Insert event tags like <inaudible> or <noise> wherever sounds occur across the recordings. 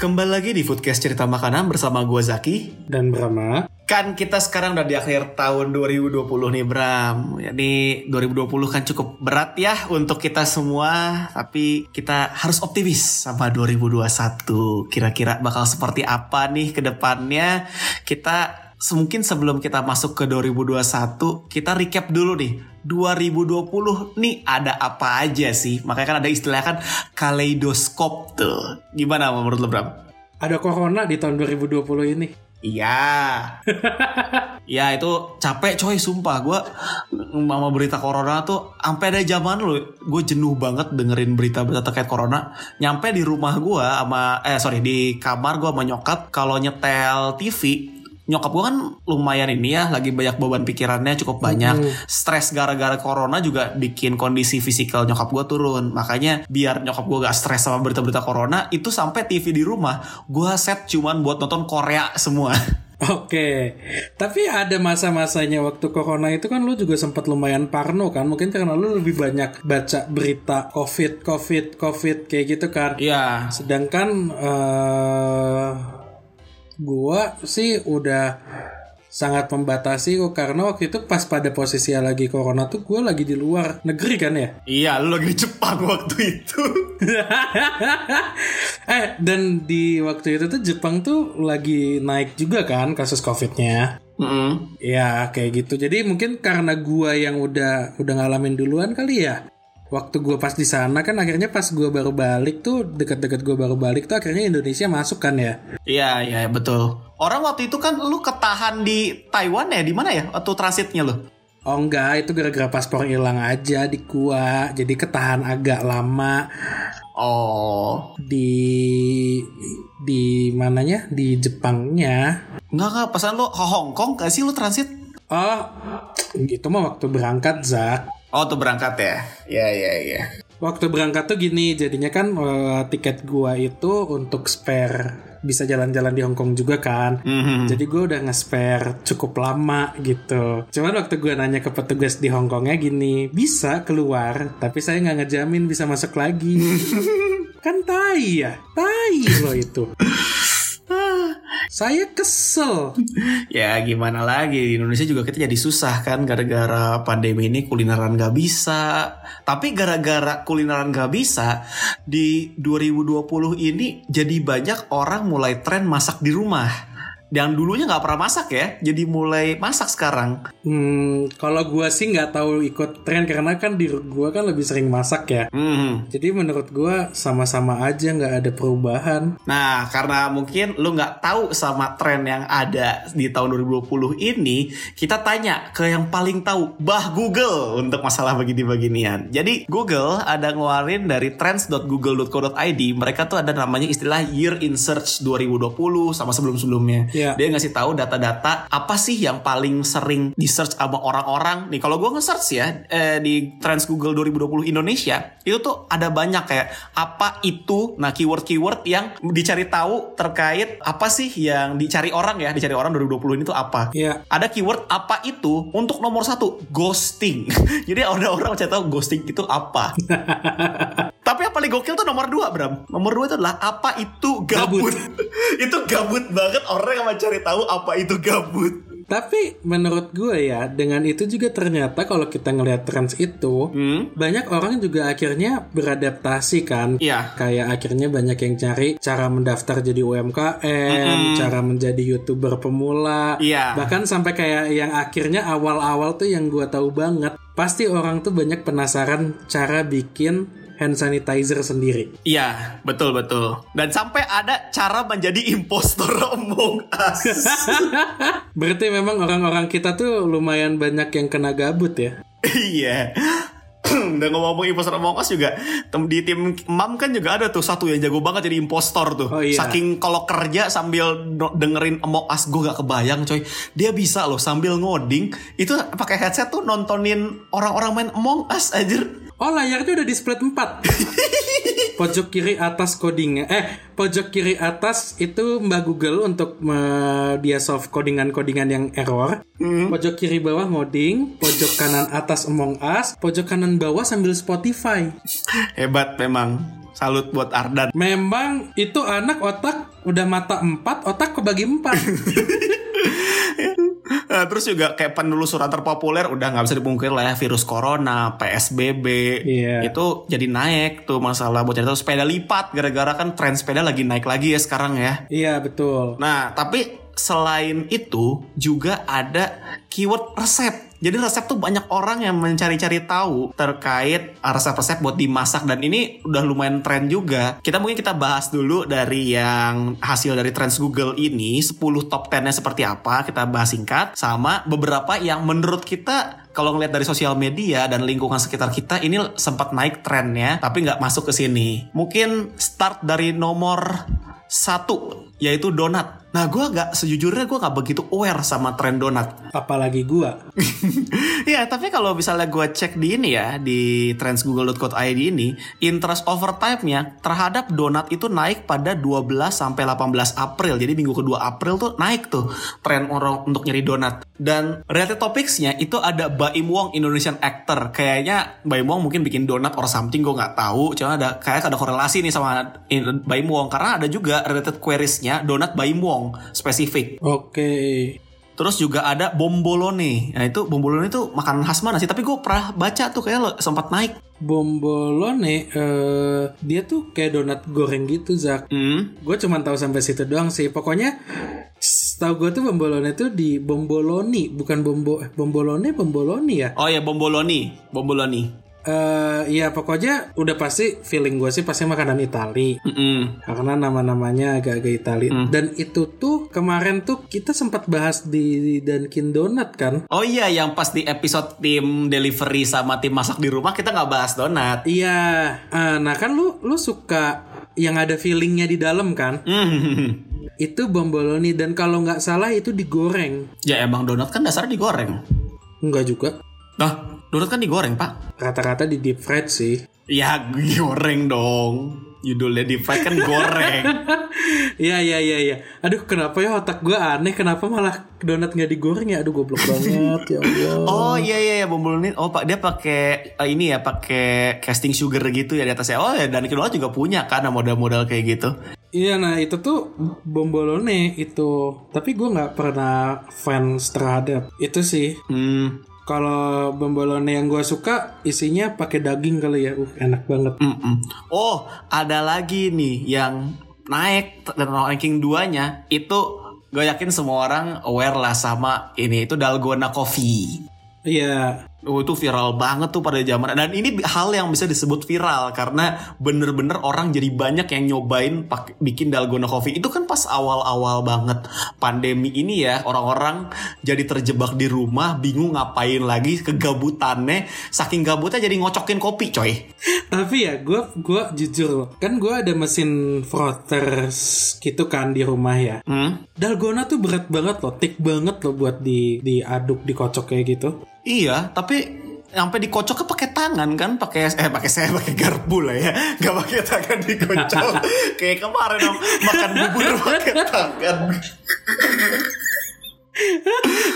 Kembali lagi di Foodcast Cerita Makanan bersama gue Zaki. dan Brahma. Kan kita sekarang udah di akhir tahun 2020 nih Bram. Jadi 2020 kan cukup berat ya untuk kita semua. Tapi kita harus optimis sama 2021. Kira-kira bakal seperti apa nih ke depannya. Kita mungkin sebelum kita masuk ke 2021 kita recap dulu nih 2020 nih ada apa aja sih makanya kan ada istilah kan kaleidoskop tuh gimana menurut lo Bram? Ada corona di tahun 2020 ini. Iya. <laughs> ya itu capek coy sumpah gue sama berita corona tuh sampai ada zaman lo gue jenuh banget dengerin berita-berita terkait corona nyampe di rumah gue sama eh sorry di kamar gue sama nyokap kalau nyetel TV nyokap gue kan lumayan ini ya lagi banyak beban pikirannya cukup banyak. Stres gara-gara corona juga bikin kondisi fisikal nyokap gue turun. Makanya biar nyokap gue gak stres sama berita-berita corona itu sampai TV di rumah. Gue set cuman buat nonton Korea semua. <laughs> Oke, tapi ada masa-masanya waktu corona itu kan lu juga sempat lumayan parno kan? Mungkin karena lu lebih banyak baca berita COVID, COVID, COVID kayak gitu kan? Iya. Sedangkan eh gua sih udah sangat membatasi kok karena waktu itu pas pada posisi lagi corona tuh gua lagi di luar negeri kan ya? Iya, lu lagi Jepang waktu itu. <laughs> eh dan di waktu itu tuh Jepang tuh lagi naik juga kan kasus covidnya Mm-mm. ya kayak gitu jadi mungkin karena gua yang udah udah ngalamin duluan kali ya waktu gua pas di sana kan akhirnya pas gua baru balik tuh dekat-dekat gua baru balik tuh akhirnya Indonesia masuk kan ya Iya, iya betul. Orang waktu itu kan lu ketahan di Taiwan ya, di mana ya? Waktu transitnya lu? oh enggak itu gara-gara paspor hilang aja di gua jadi ketahan agak lama Oh, di di mananya di Jepangnya enggak enggak. Pesan lu ke Hong Kong gak sih lu transit? oh itu mah waktu berangkat Zak Oh, tuh berangkat ya? Iya, iya, iya. Waktu berangkat tuh gini, jadinya kan eh, tiket gua itu untuk spare bisa jalan-jalan di Hong Kong juga kan. Mhm. Jadi gue udah nge-spare cukup lama gitu. Cuman waktu gue nanya ke petugas di Hong Kongnya gini, bisa keluar, tapi saya nggak ngejamin bisa masuk lagi. <laughs> kan tai ya, tai loh itu. Saya kesel. <laughs> Ya gimana lagi di Indonesia juga kita jadi susah kan gara-gara pandemi ini kulineran gak bisa. Tapi gara-gara kulineran gak bisa di 2020 ini jadi banyak orang mulai tren masak di rumah. Yang dulunya nggak pernah masak ya, jadi mulai masak sekarang. Hmm, kalau gua sih nggak tahu ikut tren karena kan di gua kan lebih sering masak ya. Mhm. Jadi menurut gua sama-sama aja nggak ada perubahan. Nah, karena mungkin lu nggak tahu sama tren yang ada di tahun 2020 ini, kita tanya ke yang paling tahu, bah Google untuk masalah begini-beginian. Jadi Google ada ngeluarin dari trends.google.co.id, mereka tuh ada namanya istilah Year in Search 2020 sama sebelum-sebelumnya. Iya. Dia ngasih tahu data-data apa sih yang paling sering di search sama orang-orang. Nih kalau gue nge-search ya eh, di Trends Google 2020 Indonesia, itu tuh ada banyak kayak apa itu, nah keyword-keyword yang dicari tahu terkait apa sih yang dicari orang ya, dicari orang 2020 ini tuh apa. Iya. Ada keyword apa itu untuk nomor satu ghosting. <laughs> Jadi ada orang mencari tahu ghosting itu apa. <laughs> Paling gokil tuh nomor dua Bram. Nomor dua itu adalah apa itu gabut. <laughs> itu gabut banget orang yang mencari tahu apa itu gabut. Tapi menurut gue ya, dengan itu juga ternyata kalau kita ngelihat trends itu, Hmm? banyak orang juga akhirnya beradaptasi kan. Iya. Kayak akhirnya banyak yang cari cara mendaftar jadi UMKM, cara menjadi youtuber pemula, Iya. bahkan sampai kayak yang akhirnya awal-awal tuh yang gue tahu banget, pasti orang tuh banyak penasaran cara bikin hand sanitizer sendiri. Iya, betul betul. Dan sampai ada cara menjadi impostor <laughs> Among Us. <laughs> Berarti memang orang-orang kita tuh lumayan banyak yang kena gabut ya. Iya. <clears throat> Udah ngomong impostor Among Us juga Di tim Mam kan juga ada tuh Satu yang jago banget jadi impostor tuh Oh, iya. Saking kalau kerja sambil dengerin Among Us Gue gak kebayang coy Dia bisa loh sambil ngoding Itu pakai headset tuh nontonin Orang-orang main Among Us aja Oh layarnya udah di split 4 Pojok kiri atas codingnya. Eh pojok kiri atas itu Mbak Google untuk me- dia solve codingan-codingan yang error. Pojok kiri bawah ngoding Pojok kanan atas Among Us Pojok kanan bawah sambil Spotify. Hebat memang. Salut buat Ardan. Memang itu anak otak udah mata 4 Otak kebagi 4 <laughs> Nah, terus juga kayak penelusuran terpopuler udah nggak bisa dipungkiri lah ya virus corona, PSBB Iya. itu jadi naik tuh masalah buat cerita sepeda lipat gara-gara kan tren sepeda lagi naik lagi ya sekarang ya. Iya betul Nah tapi selain itu juga ada keyword resep. Jadi resep tuh banyak orang yang mencari-cari tahu terkait resep-resep buat dimasak dan ini udah lumayan tren juga. Kita mungkin kita bahas dulu dari yang hasil dari trends Google ini 10 top 10-nya seperti apa, kita bahas singkat sama beberapa yang menurut kita kalau ngeliat dari sosial media dan lingkungan sekitar kita ini sempat naik trennya tapi nggak masuk ke sini. Mungkin start dari nomor satu yaitu donat. Nah gue agak sejujurnya gue nggak begitu aware sama tren donat. <laughs> Apalagi gua ya tapi kalau misalnya gue cek di ini ya di trendsgoogle.co.id ini interest over time-nya terhadap donat itu naik pada 12 sampai 18 April. Jadi minggu kedua April tuh naik tuh tren orang untuk nyari donat. Dan related topics-nya itu ada Baim Wong Indonesian actor. Kayaknya Baim Wong mungkin bikin donat or something gue nggak tahu. Cuma ada kayak ada korelasi nih sama Baim Wong karena ada juga related queries-nya donat Baim Wong spesifik. Oke Terus juga ada bombolone. Nah itu bombolone itu makanan khas mana sih? Tapi gue pernah baca tuh kayak sempat naik. Bombolone eh dia tuh kayak donat goreng gitu Zak Hmm. Gue cuma tahu sampai situ doang sih. Pokoknya tahu gue tuh bombolone tuh di bomboloni, bukan bombo eh, bombolone bomboloni ya. Oh ya bomboloni, bomboloni. Eh ya pokoknya udah pasti feeling gue sih pasti makanan Itali. Mm-mm. Karena nama-namanya agak-agak Itali. Dan itu tuh kemarin tuh kita sempat bahas di Dunkin Donut kan. Oh iya yang pas di episode tim delivery sama tim masak di rumah kita nggak bahas donat. Iya, eh, nah kan lu lu suka yang ada feelingnya di dalam kan? Hmm. Itu bomboloni dan kalau nggak salah itu digoreng. ya emang donat kan dasarnya digoreng. Enggak juga. Nah, donat kan digoreng pak. Rata-rata di deep fried sih. Ya goreng dong. Judulnya deep fried kan goreng. <laughs> Iya iya iya iya. Aduh kenapa ya otak gue aneh kenapa malah donat nggak digoreng ya? Aduh goblok banget ya Allah. <laughs> Oh iya iya ya bomboloni. Oh pak dia pakai eh, ini ya pakai casting sugar gitu ya di atasnya. Oh ya dan kedua juga punya kan modal-modal kayak gitu. Iya nah itu tuh bombolone itu. Tapi gue nggak pernah fans terhadap itu sih. Hmm. Kalau bombolone yang gue suka isinya pakai daging kali ya. Uh enak banget. Mm-mm. Oh, ada lagi nih yang naik dan ranking 2-nya itu gue yakin semua orang aware lah sama ini itu dalgona coffee. Iya. Oh, itu viral banget tuh pada zaman dan ini hal yang bisa disebut viral karena bener-bener orang jadi banyak yang nyobain pakai bikin dalgona coffee itu kan pas awal-awal banget pandemi ini ya orang-orang jadi terjebak di rumah bingung ngapain lagi kegabutannya saking gabutnya jadi ngocokin kopi coy Tapi ya gue gua jujur. Kan gue ada mesin frothers gitu kan di rumah ya. hmm? Dalgona tuh berat banget loh, thick banget loh buat di diaduk, dikocok kayak gitu. Iya, tapi sampai dikocoknya pakai tangan kan, pakai eh pakai saya pakai garpu lah ya, nggak pakai tangan dikocok. <laughs> Kayak kemarin om, makan bubur pakai tangan.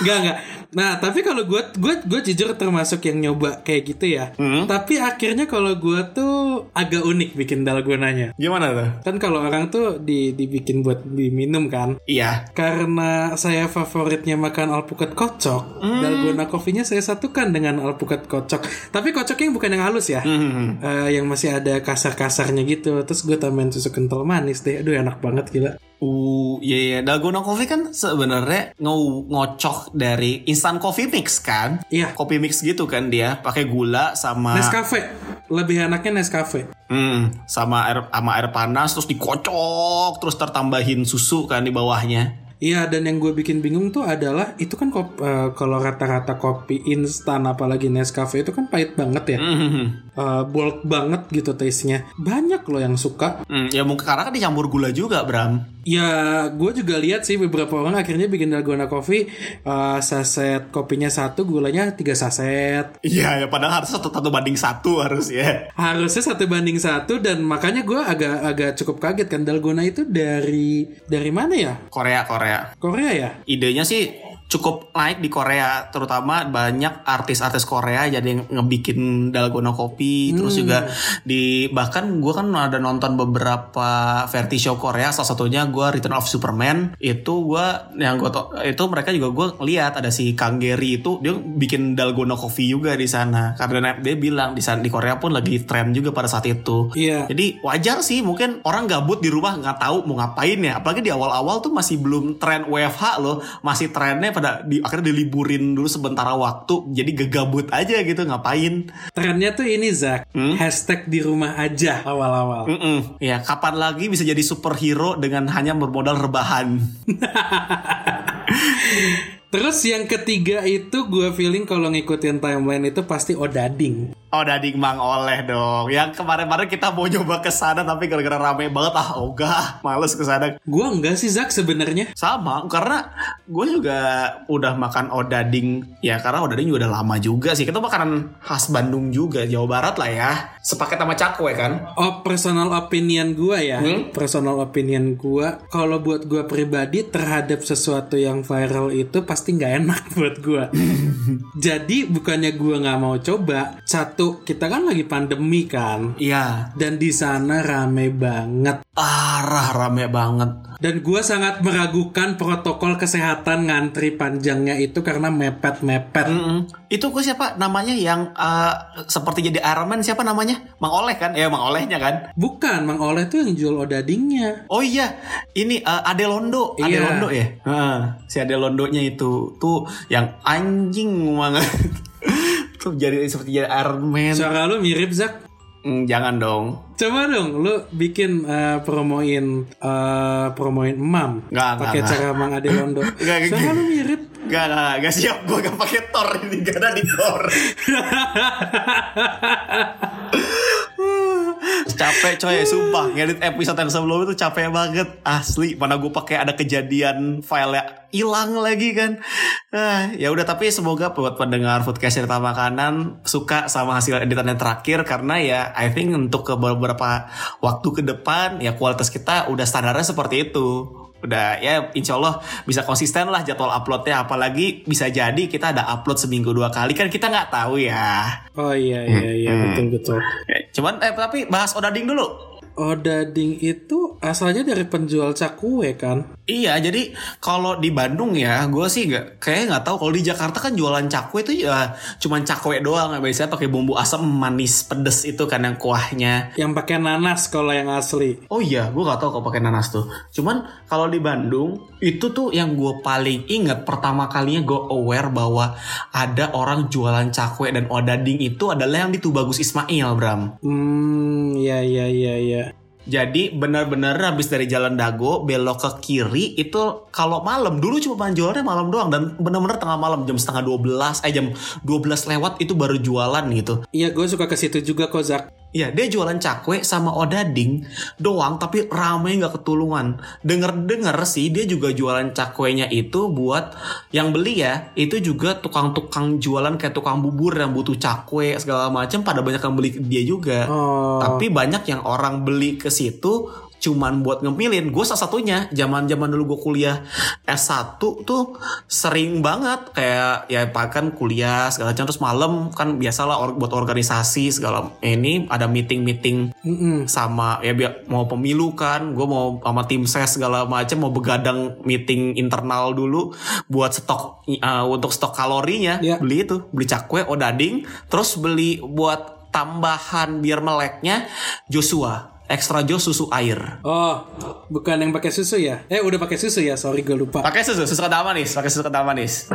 Gak gak. Nah tapi kalau gue gue gue jujur termasuk yang nyoba kayak gitu ya. Hmm. Tapi akhirnya kalau gue tuh agak unik bikin dalgonanya. Gimana tuh? Kan kalau orang tuh di dibikin buat diminum kan. Iya. Karena saya favoritnya makan alpukat kocok, dalgona coffee-nya saya satukan dengan alpukat kocok. Tapi kocoknya yang bukan yang halus ya. Hmm. Eh, yang masih ada kasar-kasarnya gitu. Terus gue tambahin susu kental manis deh. Aduh enak banget gila. Uh, iya iya, dalgona coffee kan sebenarnya ngo ngocok dari instant coffee mix kan? Iya. Kopi mix gitu kan dia, pakai gula sama Nescafe. Lebih enaknya Nescafe. hmm, sama air sama air panas terus dikocok terus tertambahin susu kan di bawahnya. Iya dan yang gue bikin bingung tuh adalah itu kan kop- eh, kalau rata-rata kopi instan apalagi Nescafe itu kan pahit banget ya, Mhm. Eh, bulk banget gitu taste-nya. Banyak loh yang suka. Hmm, ya mungkin karena kan dicampur gula juga Bram. Ya gue juga lihat sih beberapa orang akhirnya bikin dalgona coffee eh, saset kopinya satu gulanya tiga saset. Iya ya padahal harus satu, satu banding satu harus ya. Harusnya satu banding satu dan makanya gue agak agak cukup kaget kan dalgona itu dari dari mana ya? Korea Korea. Korea ya? Idenya sih cukup naik di Korea terutama banyak artis-artis Korea jadi yang ngebikin dalgona kopi terus juga di bahkan gue kan ada nonton beberapa verti show Korea salah satunya gue Return of Superman itu gue yang gue itu mereka juga gue lihat ada si Kang Gary itu dia bikin dalgona kopi juga di sana karena dia bilang di sana di Korea pun lagi tren juga pada saat itu Iya. jadi wajar sih mungkin orang gabut di rumah nggak tahu mau ngapain ya. Apalagi di awal-awal tuh masih belum tren WFH loh. Masih trennya pada di, akhirnya diliburin dulu sementara waktu. Jadi gegabut aja gitu ngapain. Trennya tuh ini Zak, Hmm? hashtag di rumah aja awal-awal. Mm-mm. Ya kapan lagi bisa jadi superhero dengan hanya bermodal rebahan. <laughs> Terus yang ketiga itu gue feeling kalau ngikutin timeline itu pasti Odading. Oh dading mang oleh dong. Yang kemarin-kemarin kita mau nyoba ke sana tapi gara-gara rame banget ah ogah males ke sana. Gue enggak sih Zak sebenarnya. Sama, karena gue juga udah makan odading ya karena odading juga udah lama juga sih. Itu makanan khas Bandung juga, Jawa Barat lah ya. Sepaket sama cakwe kan. Oh personal opinion gue ya, Hmm? personal opinion gue. Kalau buat gue pribadi terhadap sesuatu yang viral itu pasti nggak enak <laughs> buat gue. <laughs> Jadi bukannya gue nggak mau coba. Satu kita kan lagi pandemi kan, Iya, dan di sana rame banget. arah rame banget. Dan gue sangat meragukan protokol kesehatan ngantri panjangnya itu karena mepet-mepet. Mm-mm. Itu gue siapa namanya yang eh, seperti jadi Iron Man siapa namanya? Mang Oleh kan? Ya Mang Olehnya kan. Bukan, Mang Oleh tuh yang jual odadingnya. Oh iya, ini eh, Ade Londo, Ade Iya. Londo ya. Heeh, si Ade Londonya itu tuh yang anjing banget. Jadi seperti jadi Iron Man. Suara lu mirip Zak. Hmm, jangan dong. Coba dong, lu bikin eh, promoin eh, promoin emam nggak, pakai cara Mang Ade Londo. <laughs> Nggak, Suara lu mirip. Gak, gak, gak siap gue gak pakai Thor ini gak ada di Thor. <laughs> capek coy, sumpah ngedit episode yang sebelum itu capek banget asli. Mana gue pakai ada kejadian file hilang lagi kan. Ah, ya udah tapi semoga buat pendengar foodcast cerita makanan suka sama hasil editan yang terakhir karena ya I think untuk ke beberapa waktu ke depan ya kualitas kita udah standarnya seperti itu udah ya insya Allah bisa konsisten lah jadwal uploadnya. Apalagi bisa jadi kita ada upload seminggu dua kali. Kan kita nggak tahu ya. Oh iya iya iya. Betul betul. Ya, cuman eh tapi bahas odading dulu Odading itu asalnya dari penjual cakwe kan? Iya, jadi kalau di Bandung ya, gue sih nggak kayak nggak tahu. Kalau di Jakarta kan jualan cakwe itu ya cuman cakwe doang. Biasanya pakai bumbu asam manis pedes itu kan yang kuahnya. Yang pakai nanas kalau yang asli. Oh iya, gue nggak tahu kalau pakai nanas tuh. Cuman kalau di Bandung itu tuh yang gue paling inget pertama kalinya gue aware bahwa ada orang jualan cakwe dan odading itu adalah yang di Tubagus Ismail, Bram. Hmm, iya iya iya iya. Jadi benar-benar habis dari Jalan Dago belok ke kiri itu kalau malam dulu cuma jualannya malam doang dan benar-benar tengah malam jam setengah 12 eh jam 12 lewat itu baru jualan gitu. Iya gue suka ke situ juga kok Zak. Iya dia jualan cakwe sama odading doang tapi rame nggak ketulungan. Dengar-dengar sih dia juga jualan cakwenya itu buat yang beli ya itu juga tukang-tukang jualan kayak tukang bubur yang butuh cakwe segala macam pada banyak yang beli dia juga. Oh. Tapi banyak yang orang beli ke situ cuman buat ngemilin. Gue salah satunya zaman-zaman dulu gue kuliah S1 tuh sering banget kayak ya kan kuliah segala macam terus malam kan biasalah or- buat organisasi segala ini ada meeting-meeting Mm-mm. sama ya biar mau pemilu kan gue mau sama tim ses segala macam mau begadang meeting internal dulu buat stok uh, untuk stok kalorinya Iya. beli itu beli cakwe odading terus beli buat tambahan biar meleknya Joshua extra jos susu air. Oh, bukan yang pakai susu ya? Eh, udah pakai susu ya? Sorry, gue lupa. Pakai susu, susu kental manis, pakai susu kental manis.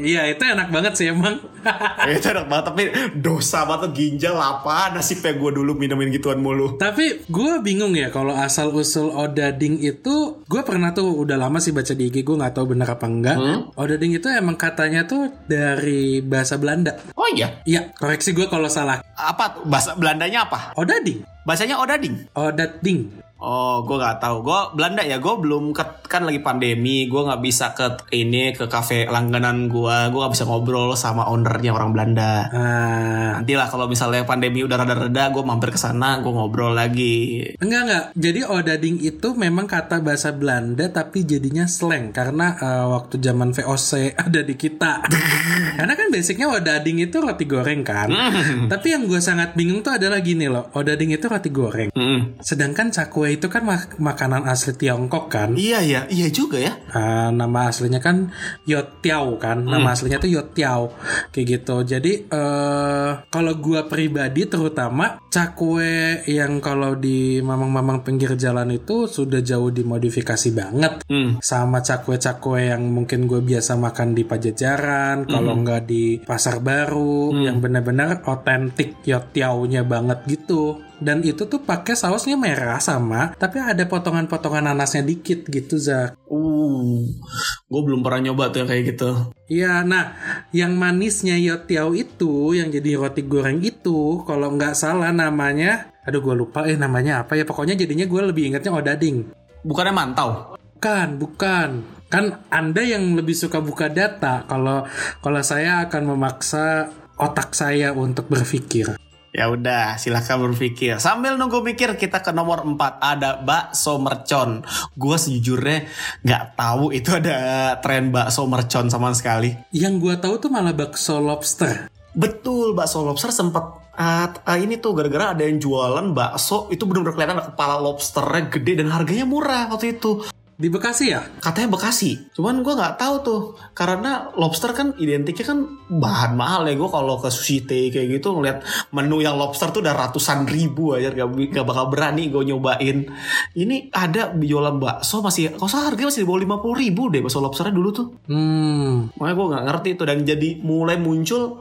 Iya, itu enak banget sih emang. <laughs> itu enak banget, tapi dosa banget ginjal apa nasibnya gue dulu minumin gituan mulu. Tapi gue bingung ya kalau asal usul odading itu, gue pernah tuh udah lama sih baca di IG, gue nggak tahu bener apa enggak. Odading itu emang katanya tuh dari bahasa Belanda. Oh iya, Iya, koreksi gue kalau salah. apa tuh? bahasa Belandanya apa? Odading. Bahasanya odading. Odading. Oh, gue nggak tahu. Gue Belanda ya. Gue belum ke, kan lagi pandemi. Gue nggak bisa ke ini ke kafe langganan gue. Gue nggak bisa ngobrol sama ownernya orang Belanda. Ah, Nanti lah kalau misalnya pandemi udah rada-reda, gue mampir ke sana. Gue ngobrol lagi. Enggak enggak. Jadi odading itu memang kata bahasa Belanda tapi jadinya slang karena eh, waktu zaman VOC <laughs> ada di kita. <laughs> karena kan basicnya odading itu roti goreng kan. tapi yang gue sangat bingung tuh adalah gini loh. Odading itu roti goreng. Mm. Sedangkan cakwe itu kan mak- makanan asli Tiongkok kan. Iya ya, iya juga ya. Ah, nama aslinya kan Yotiao kan. Nama aslinya tuh Yotiao kayak gitu. Jadi eh kalau gua pribadi terutama cakwe yang kalau di mamang-mamang pinggir jalan itu sudah jauh dimodifikasi banget. Hmm. Sama cakwe-cakwe yang mungkin gue biasa makan di Pajajaran, kalau nggak di Pasar Baru, yang benar-benar otentik Yotiao-nya banget gitu. Dan itu tuh pakai sausnya merah sama, tapi ada potongan-potongan nanasnya dikit gitu, Zak. Uh, gue belum pernah nyoba tuh yang kayak gitu. Iya, nah yang manisnya yotiao itu, yang jadi roti goreng itu, kalau nggak salah namanya, aduh gue lupa eh namanya apa ya, pokoknya jadinya gue lebih ingatnya odading. Bukannya mantau? Bukan, bukan. Kan Anda yang lebih suka buka data, kalau kalau saya akan memaksa otak saya untuk berpikir. Ya udah, silakan berpikir. Sambil nunggu mikir, kita ke nomor 4 ada bakso mercon. Gue sejujurnya nggak tahu itu ada tren bakso mercon sama sekali. Yang gue tahu tuh malah bakso lobster. Betul, bakso lobster sempat ah, ah, ini tuh gara-gara ada yang jualan bakso itu bener-bener kelihatan kepala lobsternya gede dan harganya murah waktu itu. Di Bekasi ya? Katanya Bekasi, cuman gue nggak tahu tuh karena lobster kan identiknya kan bahan mahal ya gue kalau ke sushi tei kayak gitu ngeliat menu yang lobster tuh udah ratusan ribu aja gak, gak bakal berani gue nyobain. Ini ada jualan bakso masih, kalau salah harganya masih di bawah lima puluh ribu deh bakso lobsternya dulu tuh. Hmm, Makanya gue nggak ngerti itu dan jadi mulai muncul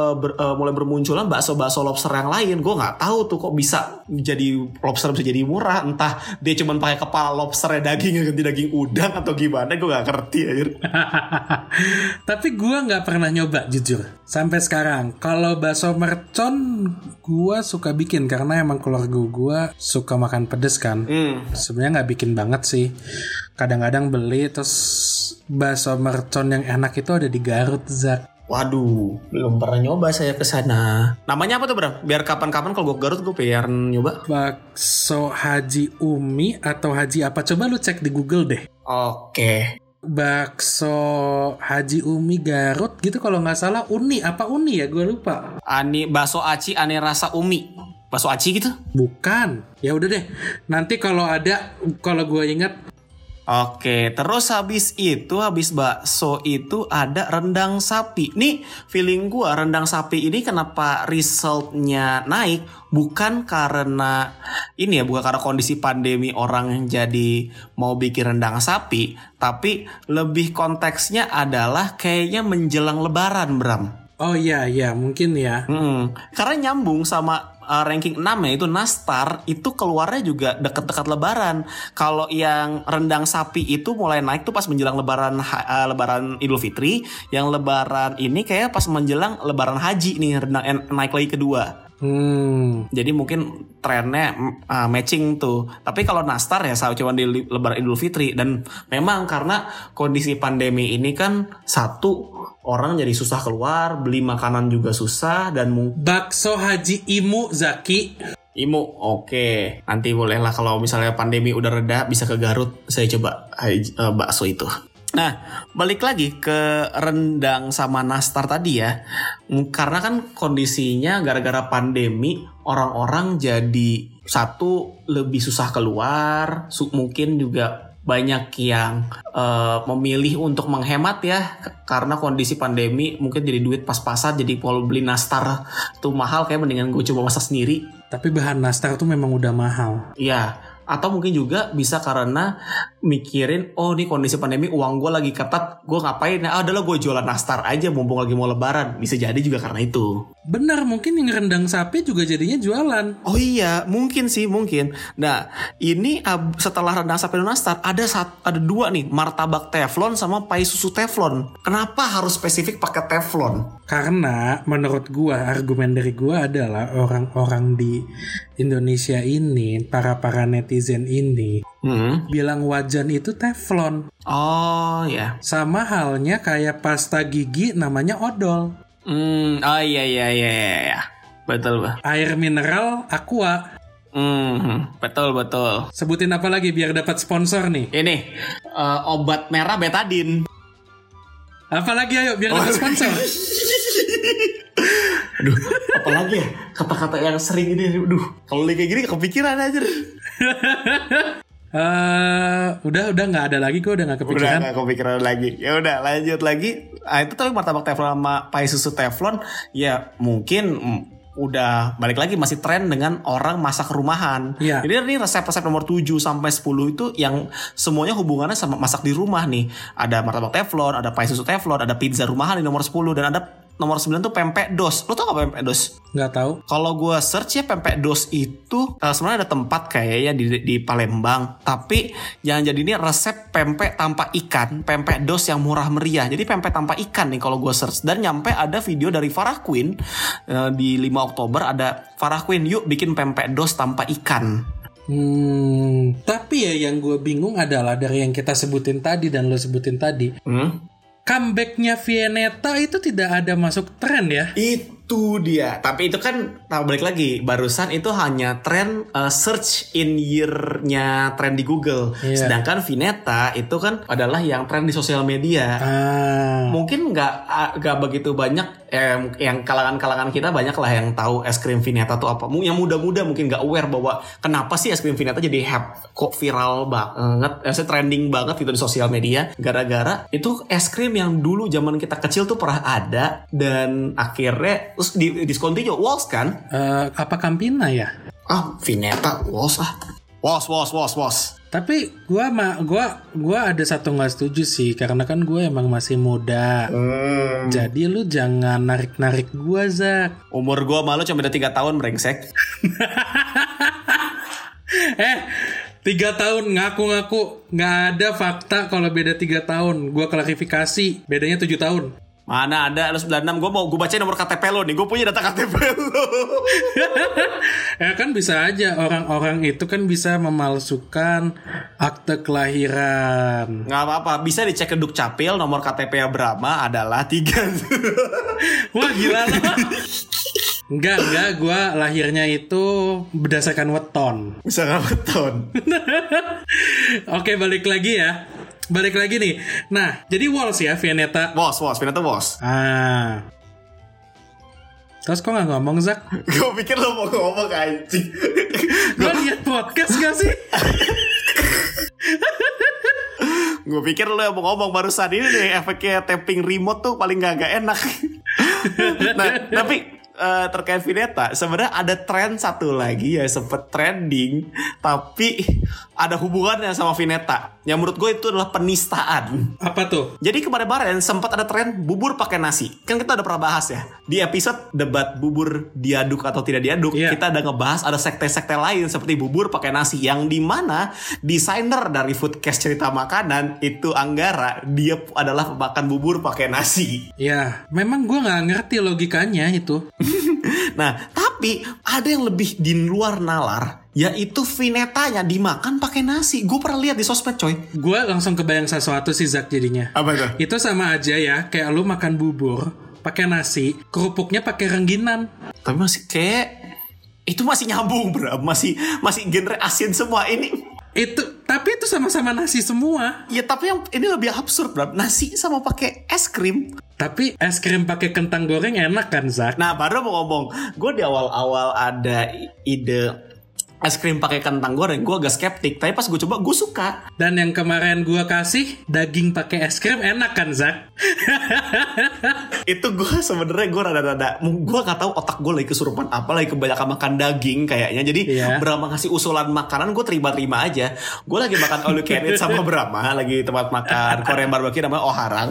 eh, ber- eh, mulai bermunculan bakso-bakso lobster yang lain. Gue nggak tahu tuh kok bisa jadi lobster bisa jadi murah. Entah dia cuma pakai kepala lobsternya daging ganti daging udang atau gimana. Gue nggak ngerti aja. <laughs> Tapi gua nggak pernah nyoba jujur sampai sekarang. Kalau bakso mercon gua suka bikin karena emang keluarga gua suka makan pedes kan. Hmm. Sebenarnya nggak bikin banget sih. Kadang-kadang beli terus bakso mercon yang enak itu ada di Garut Zak. Waduh, belum pernah nyoba saya ke sana. Namanya apa tuh, Bram? Biar kapan-kapan kalau gue ke Garut gue pengen nyoba. Bakso Haji Umi atau Haji apa? Coba lu cek di Google deh. Oke. Bakso Haji Umi Garut gitu kalau nggak salah Uni apa Uni ya gue lupa. Ani bakso aci ane rasa umi. Bakso aci gitu? Bukan. Ya udah deh. Nanti kalau ada kalau gue ingat Oke, terus habis itu habis bakso itu ada rendang sapi. Nih feeling gua rendang sapi ini kenapa resultnya naik bukan karena ini ya bukan karena kondisi pandemi orang yang jadi mau bikin rendang sapi, tapi lebih konteksnya adalah kayaknya menjelang Lebaran, Bram. Oh iya iya mungkin ya. Hmm, karena nyambung sama uh, ranking 6 ya itu Nastar itu keluarnya juga deket-deket Lebaran. Kalau yang rendang sapi itu mulai naik tuh pas menjelang Lebaran uh, Lebaran Idul Fitri, yang Lebaran ini kayak pas menjelang Lebaran Haji nih rendang en- naik lagi kedua. Hmm. Jadi mungkin trennya uh, matching tuh. Tapi kalau Nastar ya sama cuma di Lebaran Idul Fitri dan memang karena kondisi pandemi ini kan satu orang jadi susah keluar, beli makanan juga susah dan mungkin Bakso Haji Imu Zaki. Imu, oke. Nanti bolehlah kalau misalnya pandemi udah reda bisa ke Garut, saya coba eh, bakso itu. Nah, balik lagi ke rendang sama nastar tadi ya. M- Karena kan kondisinya gara-gara pandemi, orang-orang jadi satu lebih susah keluar, mungkin juga banyak yang eh, memilih untuk menghemat ya karena kondisi pandemi mungkin jadi duit pas-pasan jadi kalau beli nastar tuh mahal kayak mendingan gue coba masak sendiri Tapi bahan nastar tuh memang udah mahal. Iya, atau mungkin juga bisa karena mikirin, oh nih kondisi pandemi uang gue lagi ketat, gue ngapain? Ah, adalah gue jualan nastar aja mumpung lagi mau lebaran. Bisa jadi juga karena itu. Benar, mungkin yang rendang sapi juga jadinya jualan. Oh iya, mungkin sih, mungkin. Nah, ini setelah rendang sapi dan nastar, ada sat- ada dua nih, martabak teflon sama pai susu teflon. Kenapa harus spesifik pakai teflon? Karena menurut gua, argumen dari gua adalah orang-orang di Indonesia ini, para-para netizen ini, Hmm. bilang wajan itu teflon. Oh ya. Sama halnya kayak pasta gigi namanya odol. Hmm. Oh iya iya iya iya. Betul bah. Air mineral aqua. Hmm. Betul betul. Sebutin apa lagi biar dapat sponsor nih? Ini eh, obat merah betadin. Apalagi ayo biar dapat sponsor. <laughs> Aduh, <laughs> apalagi ya kata-kata yang sering ini. Aduh, kalau kayak gini kepikiran aja. <laughs> Eh, udah udah nggak ada lagi gue udah nggak Udah kepikiran. gak kepikiran lagi. Ya udah lanjut lagi. Ah, itu tapi martabak teflon sama pai susu teflon ya mungkin mm, udah balik lagi masih tren dengan orang masak rumahan. Iya. Jadi ini resep-resep nomor 7 sampai 10 itu yang semuanya hubungannya sama masak di rumah nih. Ada martabak teflon, ada pai susu teflon, ada pizza rumahan di nomor 10 dan ada nomor 9 tuh pempek dos. Lo tau gak pempek dos? Nggak tahu. Kalau gue search ya pempek dos itu eh, sebenarnya ada tempat kayaknya di, di Palembang. Tapi jangan jadi ini resep pempek tanpa ikan, pempek dos yang murah meriah. Jadi pempek tanpa ikan nih kalau gue search. Dan nyampe ada video dari Farah Queen eh, di 5 Oktober ada Farah Queen yuk bikin pempek dos tanpa ikan. Hmm, tapi ya yang gue bingung adalah dari yang kita sebutin tadi dan lo sebutin tadi, Hmm? Comebacknya Vianeta itu tidak ada masuk tren ya. Itu dia. Tapi itu kan nah balik lagi barusan itu hanya tren uh, search in year-nya tren di Google. Iya. Sedangkan Vineta itu kan adalah yang tren di sosial media. Ah, Mungkin nggak ah, nggak begitu banyak em, yang kalangan-kalangan kita banyak lah yang tahu es krim Vineta tuh apa. Yang muda-muda mungkin nggak aware bahwa kenapa sih es krim Vineta jadi hype kok viral banget, eh, trending banget gitu di sosial media. Gara-gara itu es krim yang dulu zaman kita kecil tuh pernah ada dan akhirnya di discontinue Walls kan? eh, apa Campina ya? Ah Vineta Walls ah. Walls Walls Walls Walls. Tapi gua ma gua gua ada satu nggak setuju sih karena kan gue emang masih muda. Hmm. Jadi lu jangan narik-narik gua Zak. Umur gua malu cuma beda 3 tahun brengsek. <laughs> Eh, tiga tahun ngaku-ngaku nggak ada fakta kalau beda tiga tahun. Gua klarifikasi bedanya tujuh tahun. Mana ada lu 96 gue mau gue bacain nomor KTP lo nih gue punya data KTP lo <laughs> Ya kan bisa aja orang-orang itu kan bisa memalsukan akte kelahiran. nggak apa-apa bisa dicek ke Dukcapil nomor KTP ya Brahma adalah tiga <laughs> Wah gila lo. Enggak, enggak, gua lahirnya itu berdasarkan weton. nggak beton <laughs> Oke, balik lagi ya. Balik lagi nih. Nah, jadi Walls ya, Vianeta. bos bos Vineta bos Ah. Terus kok nggak ngomong, Zak? <laughs> gue pikir lo mau ngomong anjing Lo liat podcast gak sih? <laughs> gue pikir lo yang mau ngomong barusan ini nih efeknya tapping remote tuh paling gak, gak enak <laughs> nah tapi eh, terkait Vineta sebenarnya ada tren satu lagi ya sempet trending tapi ada hubungannya sama Vineta yang menurut gue itu adalah penistaan Apa tuh? Jadi kemarin-kemarin sempat ada tren bubur pakai nasi. Kan kita udah pernah bahas ya. Di episode debat bubur diaduk atau tidak diaduk, Iya. kita ada ngebahas ada sekte-sekte lain seperti bubur pakai nasi yang di mana desainer dari Foodcast cerita makanan itu Anggara dia adalah pemakan bubur pakai nasi. Ya, memang gua nggak ngerti logikanya itu. <laughs> Nah, tapi ada yang lebih di luar nalar yaitu vinetanya dimakan pakai nasi. Gue pernah lihat di sosmed coy. Gua langsung kebayang sesuatu sih Zak jadinya. Apa itu? Itu sama aja ya, kayak lu makan bubur pakai nasi, kerupuknya pakai rengginan. Tapi masih kayak itu masih nyambung bro, masih masih genre asin semua ini. Itu tapi itu sama-sama nasi semua. Ya tapi yang ini lebih absurd bro, nasi sama pakai es krim. Tapi es krim pakai kentang goreng enak kan, Zak? Nah baru mau ngomong, gue di awal-awal ada ide es krim pakai kentang goreng, gue agak skeptik. Tapi pas gue coba, gue suka. Dan yang kemarin gua kasih daging pakai es krim enak kan Zak? <laughs> itu gue sebenarnya gue rada-rada gue gak tahu otak gue lagi kesurupan apa lagi kebanyakan makan daging kayaknya jadi Iya. Brahma ngasih usulan makanan gue terima-terima aja gue lagi makan all you can eat sama Brahma lagi tempat makan Korean barbecue namanya Oharang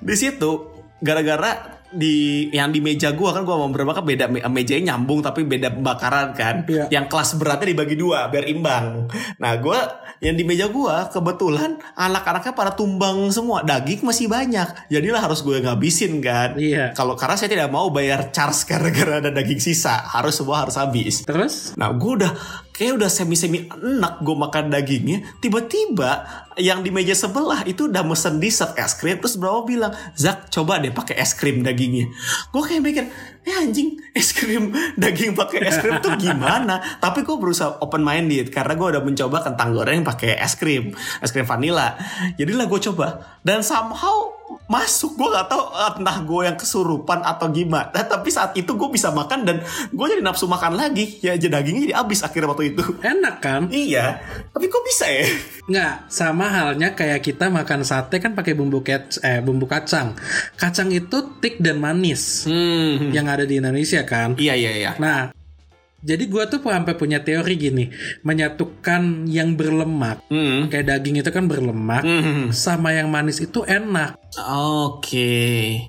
di situ gara-gara di yang di meja gua kan gua mau berapa kan beda me- mejanya nyambung tapi beda bakaran kan Iya. yang kelas beratnya dibagi dua biar imbang nah gua yang di meja gua kebetulan anak-anaknya pada tumbang semua daging masih banyak jadilah harus gue ngabisin kan Iya. kalau karena saya tidak mau bayar charge <laughs> gara-gara ada daging sisa harus semua harus habis Terus? Nah gue udah kayak udah semi-semi enak gue makan dagingnya. Tiba-tiba yang di meja sebelah itu udah mesen dessert es krim. Terus berapa bilang, Zak coba deh pakai es krim dagingnya. Gue kayak mikir, eh anjing es krim daging pakai es krim tuh gimana? Tapi gue berusaha open minded karena gue udah mencoba kentang goreng pakai es krim, es krim vanilla. Jadilah gue coba dan somehow masuk. Gue gak tahu entah gue yang kesurupan atau gimana. Tapi saat itu gue bisa makan dan gue jadi nafsu makan lagi. Ya jadi dagingnya jadi habis akhirnya waktu itu. Enak kan? iya. Tapi kok bisa ya? Nggak, sama halnya kayak kita makan sate kan pakai bumbu kec eh bumbu kacang. Kacang itu thick dan manis. Hmm. Yang ada di Indonesia kan. iya iya iya. Nah, jadi gua tuh sampai punya teori gini, menyatukan yang berlemak, hmm. kayak daging itu kan berlemak, Hmm. sama yang manis itu enak. Oke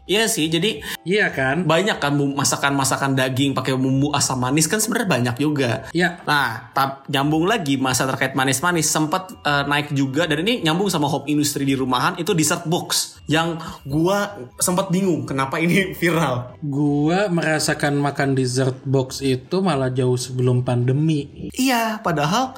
iya sih jadi Iya kan? banyak kan masakan-masakan daging pakai bumbu asam manis kan sebenarnya banyak juga Ya, Nah, tap, nyambung lagi masa terkait manis-manis sempat eh, naik juga dan ini nyambung sama home industry di rumahan itu dessert box yang gua sempat bingung kenapa ini <laughs> viral. gua merasakan makan dessert box itu malah jauh sebelum pandemi. Iya, padahal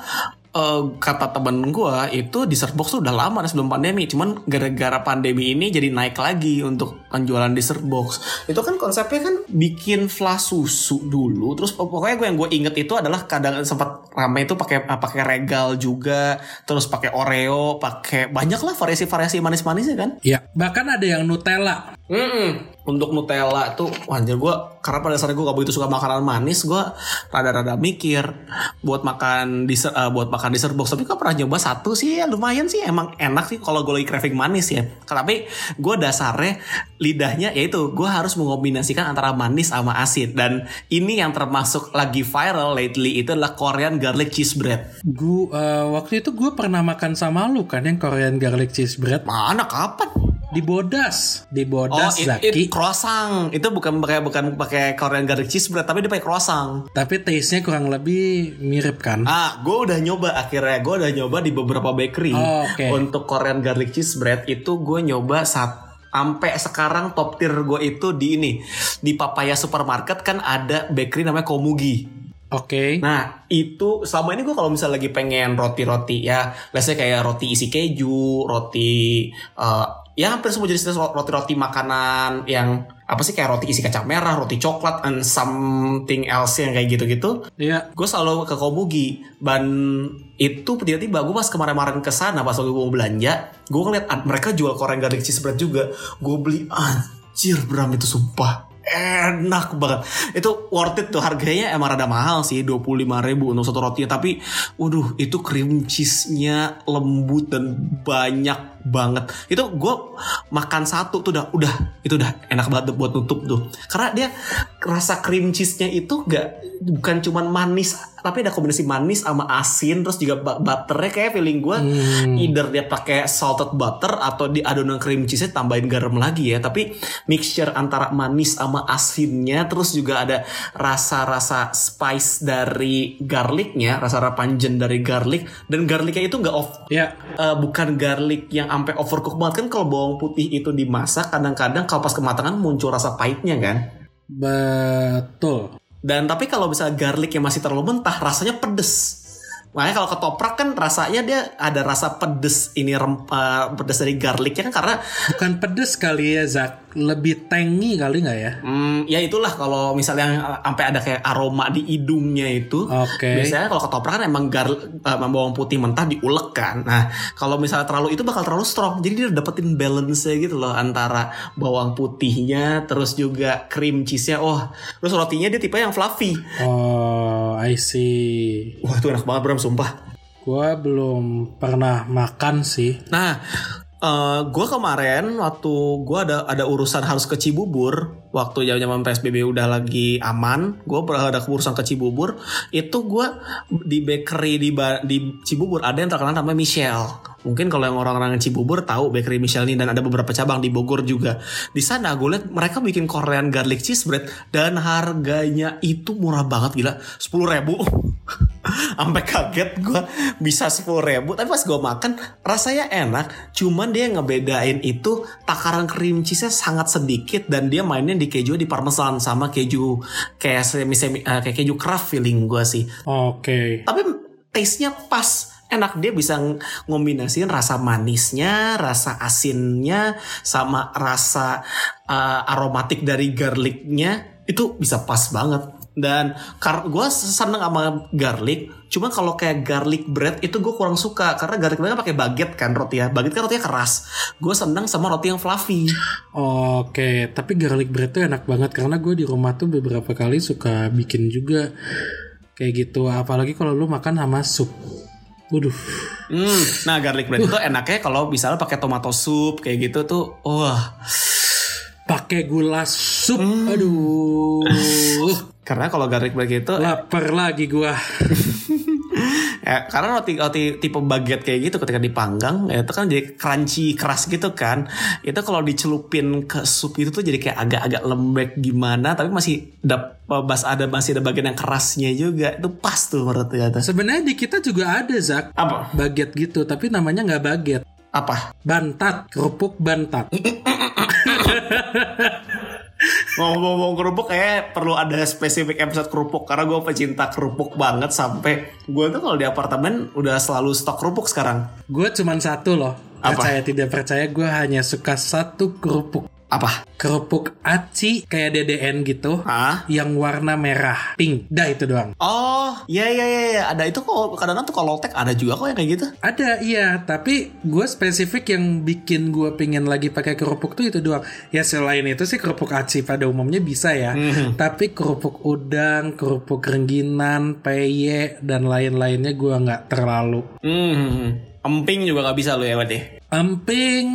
eh, kata temen gua itu dessert box tuh udah lama nih sebelum pandemi, cuman gara-gara pandemi ini jadi naik lagi untuk penjualan dessert box. Itu kan konsepnya kan bikin flash susu dulu, terus pokoknya gue yang gue inget itu adalah kadang sempat ramai itu pakai eh, pakai regal juga, terus pakai oreo, pakai banyak lah variasi-variasi manis-manisnya kan. Ya, bahkan ada yang Nutella. Mm-mm. Untuk Nutella tuh wajar gue karena pada dasarnya gue gak begitu suka makanan manis gue rada-rada mikir buat makan dessert eh, buat makan dessert box. Tapi kok pernah nyoba satu sih ya lumayan sih emang enak sih kalau gue lagi craving manis ya. Tapi gue dasarnya lidahnya yaitu gue harus mengombinasikan antara manis sama asin. Dan ini yang termasuk lagi viral lately itu adalah Korean garlic cheese bread. Gua waktu itu gue pernah makan sama lu kan yang Korean garlic cheese bread? Mana kapan di Bodas, di Oh, Bodas it, Zaki. it croissant. Itu bukan pakai bukan pakai Korean garlic cheese bread, tapi dia pakai croissant. Tapi taste-nya kurang lebih mirip kan? Ah, gue udah nyoba akhirnya. Gue udah nyoba di beberapa bakery. Oh, oke. Untuk Korean garlic cheese bread itu gue nyoba saat sampai sekarang top tier gue itu di ini di Papaya Supermarket kan ada bakery namanya Komugi. Oke. Nah itu selama ini gue kalau misalnya lagi pengen roti-roti ya, say kayak roti isi keju, roti eh, ya hampir semua jenis roti-roti makanan yang apa sih kayak roti isi kacang merah, roti coklat, and something else yang kayak gitu-gitu. Iya. Gue selalu ke Komugi dan itu tiba-tiba gue pas kemarin-kemarin ke sana pas lagi mau belanja, gue ngeliat mereka jual Korean garlic cheese bread juga. Gue beli anjir Bram itu sumpah enak banget itu worth it tuh harganya emang rada mahal sih 25.000 ribu untuk satu rotinya tapi waduh itu cream cheese-nya lembut dan banyak banget. Itu gue makan satu tuh udah udah itu udah enak banget buat nutup tuh. Karena dia rasa cream cheese-nya itu gak bukan cuman manis tapi ada kombinasi manis sama asin terus juga bu- butternya kayak feeling gue either dia pakai salted butter atau di adonan cream cheese tambahin garam lagi ya. Tapi mixture antara manis sama asinnya terus juga ada rasa-rasa spice dari garlicnya rasa-rasa panjen dari garlic dan garlicnya itu nggak off Ya. eh, bukan garlic yang sampai overcook banget kan kalau bawang putih itu dimasak kadang-kadang kalau pas kematangan muncul rasa pahitnya kan Betul. dan tapi kalau misalnya garlicnya masih terlalu mentah, rasanya pedes. Makanya kalau ketoprak kan rasanya dia ada rasa pedes ini rempah pedes dari garlicnya kan karena Bukan pedes kali ya, Zak. Lebih tangy kali nggak ya? hmm, ya itulah kalau misalnya sampai ada kayak aroma di hidungnya itu. Oke. Biasanya kalau ketoprak kan emang gar, uh, bawang putih mentah diulek kan. Nah, kalau misalnya terlalu itu bakal terlalu strong. Jadi dia dapetin balance-nya gitu loh antara bawang putihnya terus juga cream cheese-nya. Oh, terus rotinya dia tipe yang fluffy. Oh, I see. Wah itu enak banget Bram sumpah. Gua belum pernah makan sih. Nah, eh gue kemarin waktu gue ada ada urusan harus ke Cibubur, waktu zaman zaman PSBB udah lagi aman, gue ada urusan ke Cibubur, itu gue di bakery di di Cibubur ada yang terkenal namanya Michelle. Mungkin kalau yang orang-orang Cibubur tahu bakery Michelle ini dan ada beberapa cabang di Bogor juga. Di sana gue lihat mereka bikin Korean garlic cheese bread dan harganya itu murah banget gila, sepuluh ribu. <laughs> Sampai kaget gue bisa sepuluh ribu. Tapi pas gue makan rasanya enak. Cuman dia ngebedain itu Takaran cream cheese-nya sangat sedikit. Dan dia mainnya di keju di parmesan. Sama keju kayak semi semi eh, kayak keju craft feeling gue sih. Oke. Tapi taste-nya pas. Enak. Dia bisa ng- ngombinasiin rasa manisnya, rasa asinnya, sama rasa uh, aromatik dari garlicnya. Itu bisa pas banget. Dan gue seneng sama garlic, cuma kalau kayak garlic bread itu gue kurang suka karena garlic bread kan pakai baget kan roti ya, baget kan rotinya keras. Gue seneng sama roti yang fluffy. Oke, tapi garlic bread tuh enak banget karena gue di rumah tuh beberapa kali suka bikin juga kayak gitu. Apalagi kalau lu makan sama sup. Waduh. Hmm, nah garlic bread itu enaknya kalau misalnya pakai tomato soup kayak gitu tuh, wah. Pakai gula sup. Aduh. <laughs> Karena kalau garlic bread itu Lapar lagi gua. Ya, <laughs> karena roti roti tipe baget kayak gitu ketika dipanggang ya itu kan jadi crunchy keras gitu kan. Itu kalau dicelupin ke sup itu tuh jadi kayak agak-agak lembek gimana tapi masih ada bas ada masih ada bagian yang kerasnya juga. Itu pas tuh menurut gue. Sebenarnya di kita juga ada Zak. Apa? Baget gitu, tapi namanya nggak baget. Apa? Bantat, kerupuk bantat. <laughs> Ngomong-ngomong kerupuk kayak perlu ada spesifik episode kerupuk karena gue pecinta kerupuk banget sampai gue tuh kalau di apartemen udah selalu stok kerupuk sekarang. Gue cuman satu loh. Apa? Percaya tidak percaya, gue hanya suka satu kerupuk. Apa? Kerupuk aci kayak DDN gitu. Hah? Yang warna merah, pink. Dah itu doang. Oh, iya iya iya iya. ada itu kok kadang-kadang tuh kalau tek ada juga kok yang kayak gitu. Ada iya, tapi gue spesifik yang bikin gue pengen lagi pakai kerupuk tuh itu doang. Ya selain itu sih kerupuk aci pada umumnya bisa ya. Tapi kerupuk udang, kerupuk rengginan, peye dan lain-lainnya gue nggak terlalu. Hmm, emping juga nggak bisa lo ya berarti. Emping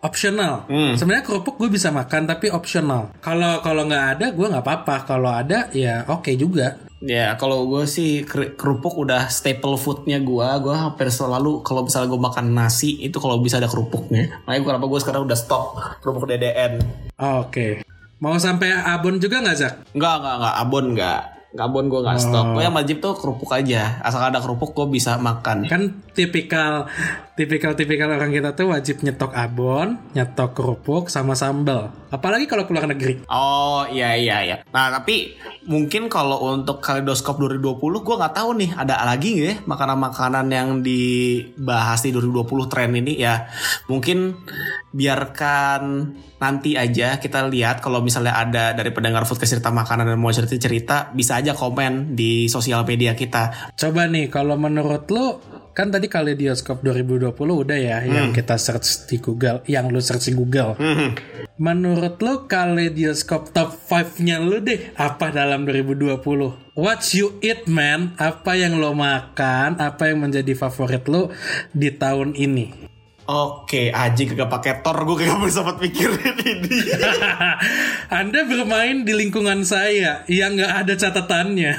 optional. Hmm. Sebenarnya kerupuk gue bisa makan tapi optional. Kalau kalau nggak ada gue nggak apa-apa. Kalau ada ya oke juga. Ya kalau gue sih ker- kerupuk udah staple foodnya gue. Gue hampir selalu kalau misalnya gue makan nasi itu kalau bisa ada kerupuknya. Makanya kenapa gue sekarang udah stok kerupuk DDN. Oke. Mau sampai abon juga nggak Zak? Enggak enggak enggak abon enggak. Enggak abon gue nggak stok. Gue yang wajib tuh kerupuk aja. Asal ada kerupuk gue bisa makan. Kan tipikal tipikal tipikal orang kita tuh wajib nyetok abon, nyetok kerupuk sama sambal. Apalagi kalau keluar negeri. Oh iya iya iya. Nah tapi mungkin kalau untuk Kaleidoskop 2020 gue nggak tahu nih ada lagi nggak ya makanan-makanan yang dibahas di 2020 tren ini ya. Mungkin biarkan nanti aja kita lihat kalau misalnya ada dari pendengar foodcast cerita makanan dan mau cerita cerita bisa aja komen di sosial media kita. Coba nih kalau menurut lu kan tadi Kaleidoskop 2020 udah ya yang kita search di Google, yang lu search di Google. Menurut lu Kaleidoskop top 5-nya lu deh apa dalam 2020? What you eat man? Apa yang lo makan? Apa yang menjadi favorit lu di tahun ini? Oke, Aji kagak pakai tor, gue kagak bisa <laughs> sempat mikirin ini. <laughs> Anda bermain di lingkungan saya yang nggak ada catatannya,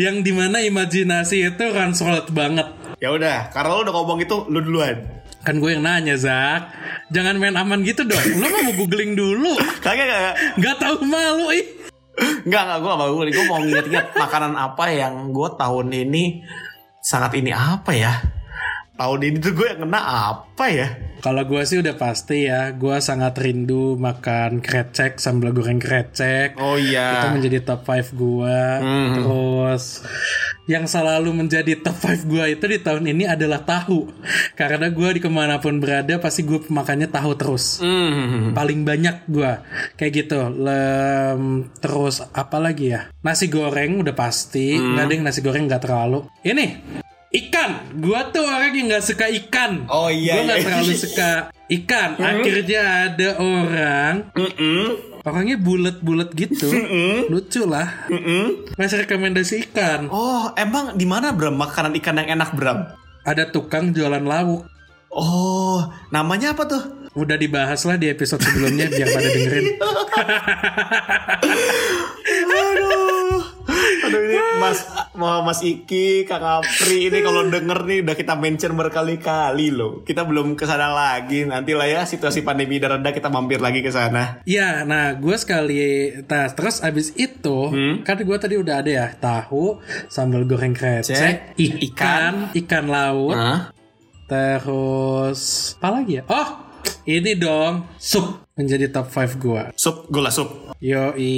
yang di mana imajinasi itu ransrolt banget. ya udah, karena lo udah ngomong itu, lu duluan. Kan gue yang nanya Zak, jangan main aman gitu dong. Lo mau googling dulu, <laughs> Kagak kagak. nggak tahu malu ih. Enggak, enggak, gue gak mau Gue mau nginget-nginget makanan apa yang gue tahun ini sangat ini apa ya? Tahun ini tuh gue yang kena apa ya? Kalau gue sih udah pasti ya, gue sangat rindu makan krecek sambal goreng krecek. Oh Itu iya. menjadi top 5 gue. Terus yang selalu menjadi top 5 gue itu di tahun ini adalah tahu. Karena gue di ke mana pun berada pasti gue makannya tahu terus. Hmm. Paling banyak gue kayak gitu. Lem, terus apa lagi ya? Nasi goreng udah pasti. Nggak ada yang nasi goreng nggak terlalu. Ini ikan. Gue tuh orang yang nggak suka ikan. Oh iya, Gue nggak iya. terlalu <laughs> suka ikan. Akhirnya ada orang Mm-mm. Orangnya bulat-bulat gitu. Lucu lah. Mas rekomendasi ikan. Oh, emang di mana Bram makanan ikan yang enak Bram? Ada tukang jualan lauk. Oh, namanya apa tuh? Udah dibahas lah di episode sebelumnya biar pada dengerin. <laughs> Aduh. Aduh ini Mas mau Mas Iki, Kang Apri ini kalau denger nih udah kita mention berkali-kali loh. Kita belum ke sana lagi. Nanti lah ya situasi pandemi udah reda kita mampir lagi ke sana. Ya, nah gue sekali, nah terus abis itu kan gue tadi udah ada ya tahu, sambal goreng krecek, Cek, ikan, ikan laut, Hah? terus apa lagi ya? Oh, ini dong sup menjadi top 5 gue. Sup, gula sup. Yoi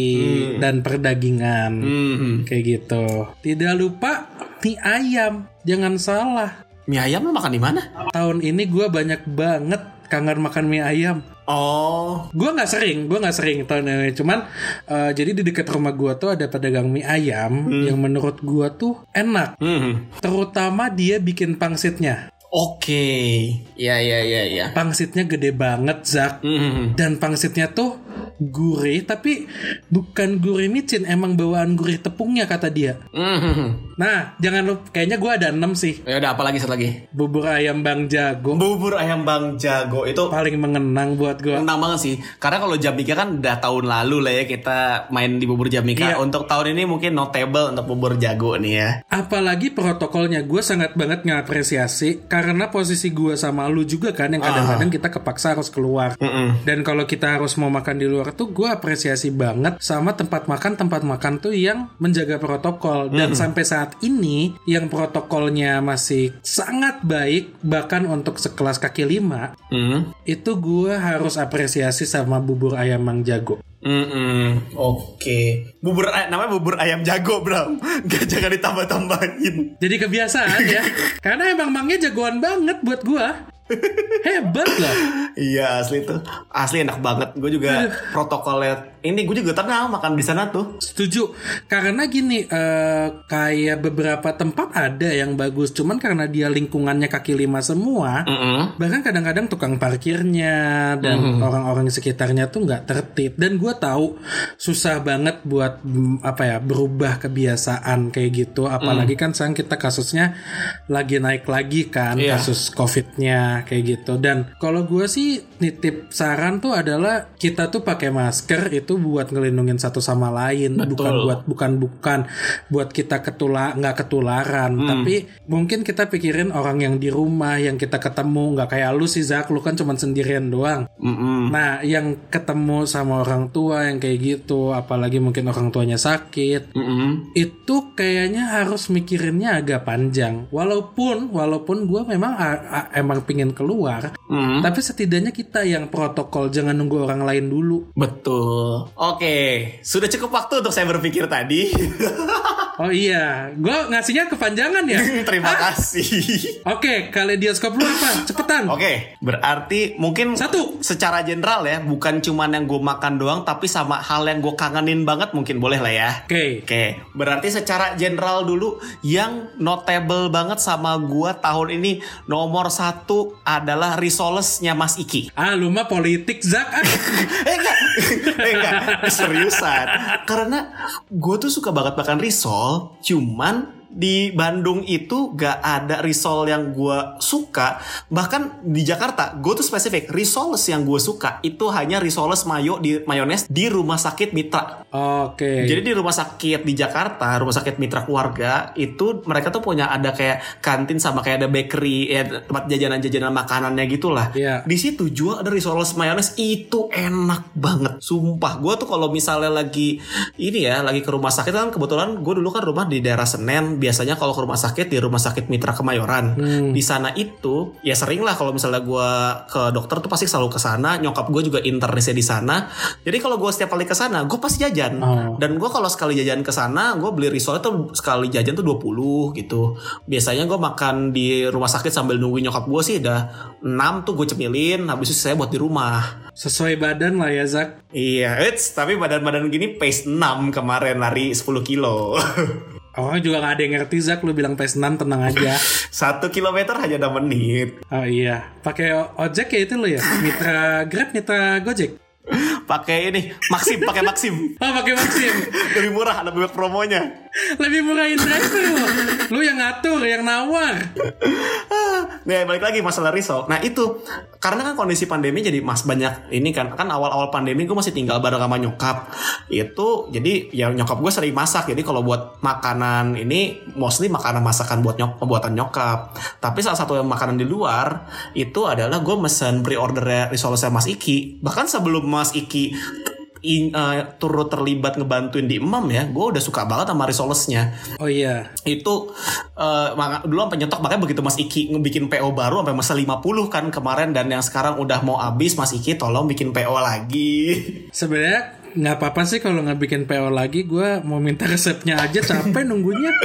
dan perdagingan Hmm. kayak gitu. Tidak lupa mie ayam, jangan salah. Mie ayam lu makan di mana? Tahun ini gue banyak banget kangen makan mie ayam. Oh, Gue nggak sering, gue nggak sering tahun ini. Cuman eh, jadi di dekat rumah gue tuh ada pedagang mie ayam yang menurut gue tuh enak. hmm. Terutama dia bikin pangsitnya. Oke. Ya ya ya ya. Pangsitnya gede banget, Zak. Hmm. Dan pangsitnya tuh gurih, tapi bukan gurih micin, emang bawaan gurih tepungnya kata dia. Hmm. Nah, jangan lupa, kayaknya gue ada 6 sih. Ya udah apa lagi satu lagi? Bubur ayam Bang Jago Bubur ayam Bang Jago itu paling mengenang buat gue. Menang banget sih Karena kalau Jamika kan udah tahun lalu lah ya Kita main di bubur Jamika Iya. Untuk tahun ini mungkin notable untuk bubur jago nih ya Apalagi protokolnya gue sangat banget ngapresiasi karena posisi gue sama lu juga kan yang kadang-kadang kita kepaksa harus keluar. Mm-mm. Dan kalau kita harus mau makan di luar tuh gue apresiasi banget sama tempat makan tempat makan tuh yang menjaga protokol dan sampai saat ini yang protokolnya masih sangat baik bahkan untuk sekelas kaki lima Mm. itu gue harus apresiasi sama bubur ayam Mang Jago. Mm-mm. Oke Bubur ay- namanya bubur ayam jago bro <laughs> Gak jangan ditambah-tambahin Jadi kebiasaan ya. <laughs> Karena emang mangnya jagoan banget buat gua. Hebat lah. Iya asli tuh. Asli enak banget. Gue juga protokolnya Ini gue juga tenang makan di sana tuh Setuju. Karena gini, eh, kayak beberapa tempat ada yang bagus, cuman karena dia lingkungannya kaki lima semua, Mm-mm. bahkan kadang-kadang tukang parkirnya dan orang-orang di sekitarnya tuh nggak tertib. Dan gue tahu susah banget buat mm, apa ya berubah kebiasaan kayak gitu. Apalagi kan sekarang kita kasusnya lagi naik lagi kan Iya. kasus covidnya kayak gitu. Dan kalau gue sih nitip saran tuh adalah kita tuh pakai masker itu buat ngelindungin satu sama lain, bukan buat bukan bukan buat kita ketula nggak ketularan, tapi mungkin kita pikirin orang yang di rumah yang kita ketemu nggak kayak lu sih Zak, lu kan cuma sendirian doang. Mm-mm. Nah, yang ketemu sama orang tua yang kayak gitu, apalagi mungkin orang tuanya sakit, Mm-mm. itu kayaknya harus mikirinnya agak panjang. Walaupun walaupun gue memang emang pingin keluar, Mm. tapi setidaknya kita yang protokol jangan nunggu orang lain dulu. Betul Oke Sudah cukup waktu untuk saya berpikir tadi <laughs> Oh iya, gue ngasihnya kepanjangan ya. <laughs> Terima kasih Oke, kaleidoskop lu apa? Cepetan. Oke, berarti mungkin Satu. secara general ya, bukan cuman yang gue makan doang, tapi sama hal yang gue kangenin banget mungkin boleh lah ya. Oke. Oke, berarti secara general dulu yang notable banget sama gua tahun ini nomor satu adalah risolesnya Mas Iki. Ah, lu mah politik Zak. Ah. <laughs> eh enggak, eh enggak, seriusan. Karena gue tuh suka banget makan risol, cuman di Bandung itu gak ada risol yang gue suka bahkan di Jakarta gue tuh spesifik risoles yang gue suka itu hanya risoles mayo di mayones di rumah sakit Mitra Oke. jadi di rumah sakit di Jakarta, rumah sakit mitra keluarga itu mereka tuh punya ada kayak kantin sama kayak ada bakery, ya tempat jajanan-jajanan makanannya gitulah. Iya. Di situ jual ada risoles mayones itu enak banget, sumpah. Gue tuh kalau misalnya lagi ini ya, lagi ke rumah sakit kan kebetulan gue dulu kan rumah di daerah Senen. Biasanya kalau ke rumah sakit di rumah sakit mitra Kemayoran. Di sana itu ya sering lah kalau misalnya gue ke dokter tuh pasti selalu ke sana. Nyokap gue juga internisnya di sana. Jadi kalau gue setiap kali ke sana, gue pasti jajan. Oh. Dan gue kalau sekali jajan ke sana, gue beli risol tuh sekali jajan tuh 20 gitu. Biasanya gue makan di rumah sakit sambil nungguin nyokap gue sih udah 6 tuh gue cemilin, habis itu saya buat di rumah. Sesuai badan lah ya Zak. Iya, it's, tapi badan-badan gini pace 6 kemarin lari 10 kilo. <laughs> Orang juga gak ada yang ngerti Zak, lu bilang PS6 tenang aja. <laughs> Satu kilometer hanya 6 menit. Oh iya, pakai ojek ya itu lo ya? Mitra Grab, Mitra Gojek. Pakai ini Maxim, pakai Maxim. Oh <laughs> pakai Maxim. Lebih murah, lebih banyak promonya. Lebih murahin driver lu. Lu yang ngatur, yang nawar. Nih balik lagi masalah risol. Nah itu karena kan kondisi pandemi jadi mas banyak ini kan kan awal-awal pandemi gue masih tinggal bareng sama nyokap. Itu jadi ya nyokap gue sering masak. Jadi kalau buat makanan ini mostly makanan masakan buat nyok buatan nyokap. Tapi salah satu makanan di luar itu adalah gue mesen pre-order risolnya Mas Iki. Bahkan sebelum Mas Iki in, uh, turut terlibat ngebantuin di Emam ya, gue udah suka banget sama risolesnya Oh iya. itu maka- dulu sampai nyetok makanya begitu Mas Iki ngebikin PO baru sampai masa 50 kan kemarin dan yang sekarang udah mau habis Mas Iki tolong bikin PO lagi. <laughs> Sebenarnya nggak apa-apa sih kalau nggak bikin PO lagi. Gue mau minta resepnya aja. Capek nunggunya. <laughs>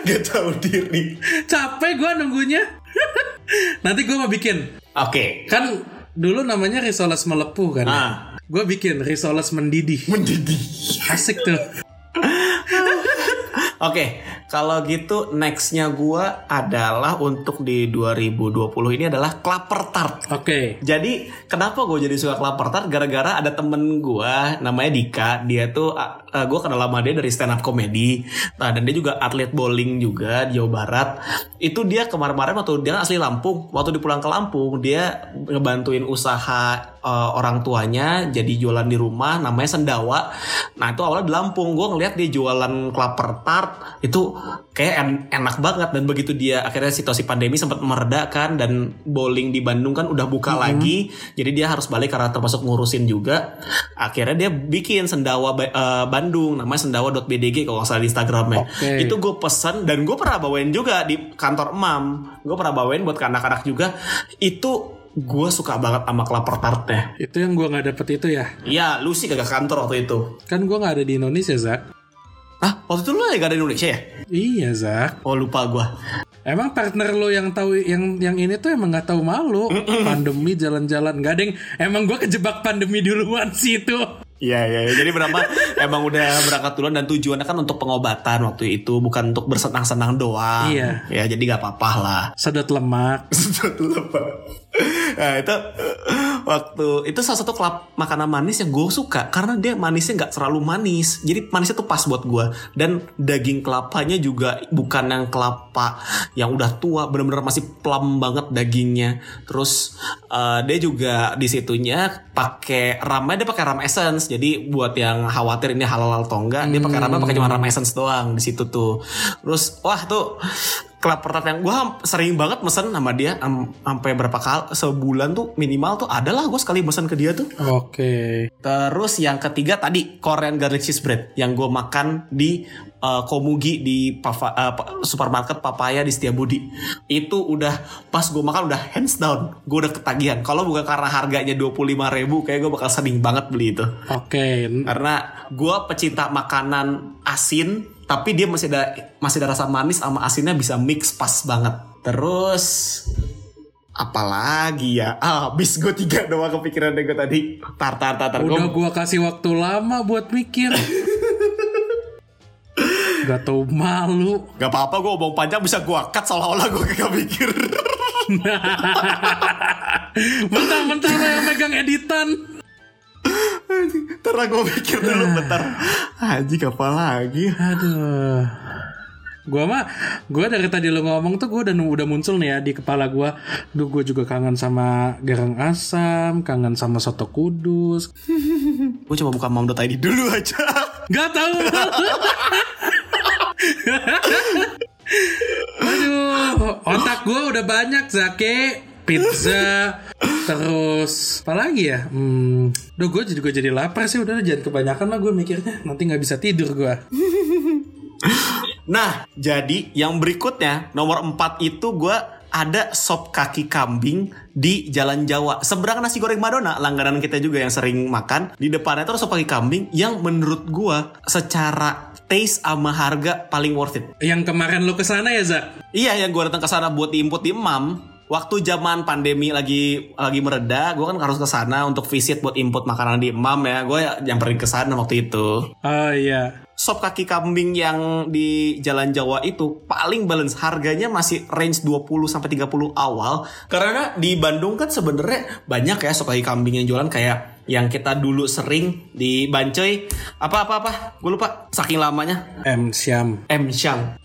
Gak tahu diri. Capek gue nunggunya. <laughs> Nanti gue mau bikin. Oke. Kan dulu namanya risoles melepuh kan. Ah. Gue bikin risoles mendidih. Mendidih. Asik tuh. <laughs> Oke, kalau gitu nextnya gua adalah untuk di 2020 ini adalah klaper tart. Oke. Jadi kenapa gue jadi suka klaper tart? Gara-gara ada temen gue namanya Dika. Dia tuh uh, gue kenal sama dia dari stand up comedy. Nah dan dia juga atlet bowling juga di Jawa Barat. Itu dia kemarin-kemarin waktu dia asli Lampung. Waktu di pulang ke Lampung dia ngebantuin usaha uh, orang tuanya jadi jualan di rumah namanya Sendawa. Nah itu awalnya di Lampung. Gue ngeliat dia jualan klaper tart. Itu kayak en- enak banget. Dan begitu dia akhirnya situasi pandemi sempat mereda kan dan bowling di Bandung kan udah buka lagi. Jadi dia harus balik karena termasuk ngurusin juga. Akhirnya dia bikin sendawa eh, Bandung. Namanya sendawa.bdg kalau nggak salah di Instagramnya. Oke. itu gue pesen dan gue pernah bawain juga di kantor emam gue pernah bawain buat ke anak-anak juga. Itu gue suka banget sama klaper tartnya Itu yang gue nggak dapet itu ya. Iya, lu sih kagak kantor waktu itu. Kan gue nggak ada di Indonesia, Zak. Ah, waktu itu lu gak ada di Indonesia ya? Iya, Zak. Oh lupa gua. Emang partner lo yang tahu yang yang ini tuh emang nggak tahu malu. Pandemi jalan-jalan yang emang gue kejebak pandemi duluan sih itu. Iya iya iya. jadi berapa <laughs> emang udah berangkat duluan dan tujuannya kan untuk pengobatan waktu itu bukan untuk bersenang-senang doang. Iya. Ya jadi nggak apa-apa lah. Sedot lemak. <laughs> nah itu waktu itu salah satu kelap makanan manis yang gue suka. Karena dia manisnya nggak terlalu manis. Jadi manisnya tuh pas buat gue. Dan daging kelapanya juga bukan yang kelapa yang udah tua. Bener-bener masih plum banget dagingnya. Terus eh, dia juga di situnya pakai ramnya dia pakai ram essence. Jadi buat yang khawatir ini halal atau enggak dia pakai ramnya pakai cuma ram essence doang di situ tuh. Terus wah tuh klaper tart yang gue sering banget mesen sama dia am- sampai berapa kali sebulan tuh minimal tuh adalah gue sekali mesen ke dia tuh Oke. terus yang ketiga tadi Korean garlic cheese bread yang gue makan di uh, Komugi di Pava- uh, supermarket Papaya di Setiabudi itu udah pas gue makan udah hands down gue udah ketagihan kalau bukan karena harganya 25.000 ribu kayak gue bakal sedih banget beli itu Oke. karena gue pecinta makanan asin tapi dia masih ada masih ada rasa manis sama asinnya bisa mix pas banget terus apalagi ya ah, habis gue tiga doang kepikiran deh gue tadi tar tar tar tar Udah gue kasih waktu lama buat mikir. <laughs> Gak tau malu. Gak apa-apa gue omong panjang bisa gue cut seolah-olah gue gak mikir <laughs> Bentar-bentar yang megang editan. Ntar gue mikir dulu bentar Haji apa lagi Aduh. Gua mah, gua dari tadi lo ngomong tuh gue udah udah muncul nih ya di kepala gua. Duh, gue juga kangen sama garang asam, kangen sama soto kudus. <laughs> Gue coba buka mam.id dulu aja Gak tahu. <laughs> Aduh, otak gue udah banyak Zake. Pizza, terus apa lagi ya? Hmm, duh gue juga jadi lapar sih. Udah jangan kebanyakan lah gue mikirnya. Nanti nggak bisa tidur gue. Nah, jadi yang berikutnya nomor 4 itu gue ada sop kaki kambing di Jalan Jawa. Seberang nasi goreng Madonna, langganan kita juga yang sering makan. Di depannya itu ada sop kaki kambing yang menurut gue secara taste sama harga paling worth it. Yang kemarin lo ke sana ya Zak? Iya, yang gue datang ke sana buat diinput di Emam waktu zaman pandemi lagi lagi mereda, gue kan harus ke sana untuk visit buat input makanan di Emam ya. Gue nyamperin ke sana waktu itu. Oh iya. Sop kaki kambing yang di Jalan Jawa itu paling balance harganya masih range 20 sampai 30 awal. Karena di Bandung kan sebenarnya banyak ya sop kaki kambing yang jualan kayak yang kita dulu sering di Bancoy apa apa apa gue lupa saking lamanya M Syam. M Syam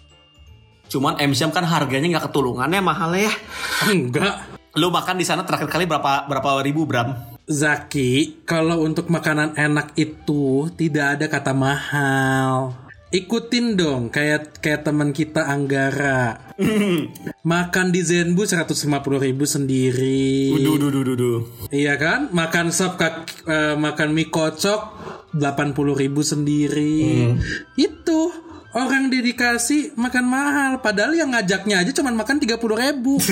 cuman M Syam kan harganya nggak ketulungannya mahal ya <laughs> Enggak. lu makan di sana terakhir kali berapa berapa ribu Bram Zaki, kalau untuk makanan enak itu tidak ada kata mahal. Ikutin dong kayak kayak teman kita Anggara. <laughs> Makan di Zenbu 150 ribu sendiri. duh duh duh duh Iya kan? Makan sop kaki, eh, makan mie kocok 80 ribu sendiri. Itu orang dedikasi makan mahal. Padahal yang ngajaknya aja cuman makan 30 ribu. <laughs>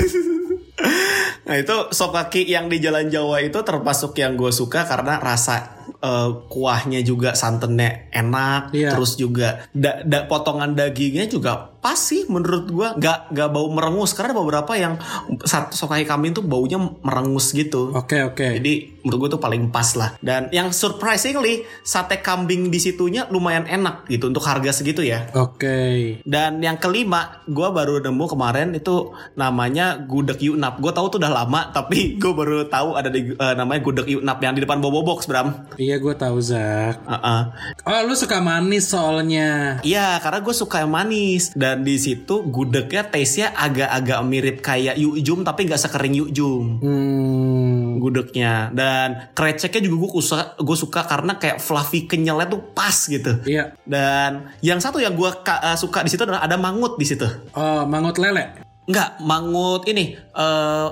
Nah itu sop kaki yang di Jalan Jawa itu termasuk yang gue suka karena rasa eh, kuahnya juga santannya enak, Iya. terus juga da- da- potongan dagingnya juga pas sih menurut gue nggak nggak bau merengus karena ada beberapa yang satu sop kaki kambing tuh baunya merengus gitu. Oke oke. Jadi menurut gue tuh paling pas lah. Dan yang surprisingly sate kambing di situnya lumayan enak gitu untuk harga segitu ya. Oke. Dan yang kelima, gue baru nemu kemarin itu namanya gudeg Yunap. Gue tahu tuh udah lama, tapi <laughs> gue baru tahu ada di, eh, namanya gudeg Yunap yang di depan Bobo Box, Bram. Iya gue tahu Zak. Heeh. Oh lu suka manis soalnya. Iya, karena gue suka yang manis. Dan di situ gudegnya taste-nya agak-agak mirip kayak yukjum, tapi nggak sekering yukjum. Hmm. Gudegnya dan kreceknya juga gue suka, gue suka karena kayak fluffy kenyalnya tuh pas gitu. Iya. Dan yang satu yang gue suka di situ adalah ada mangut di situ. Oh mangut lele. Enggak, mangut ini eh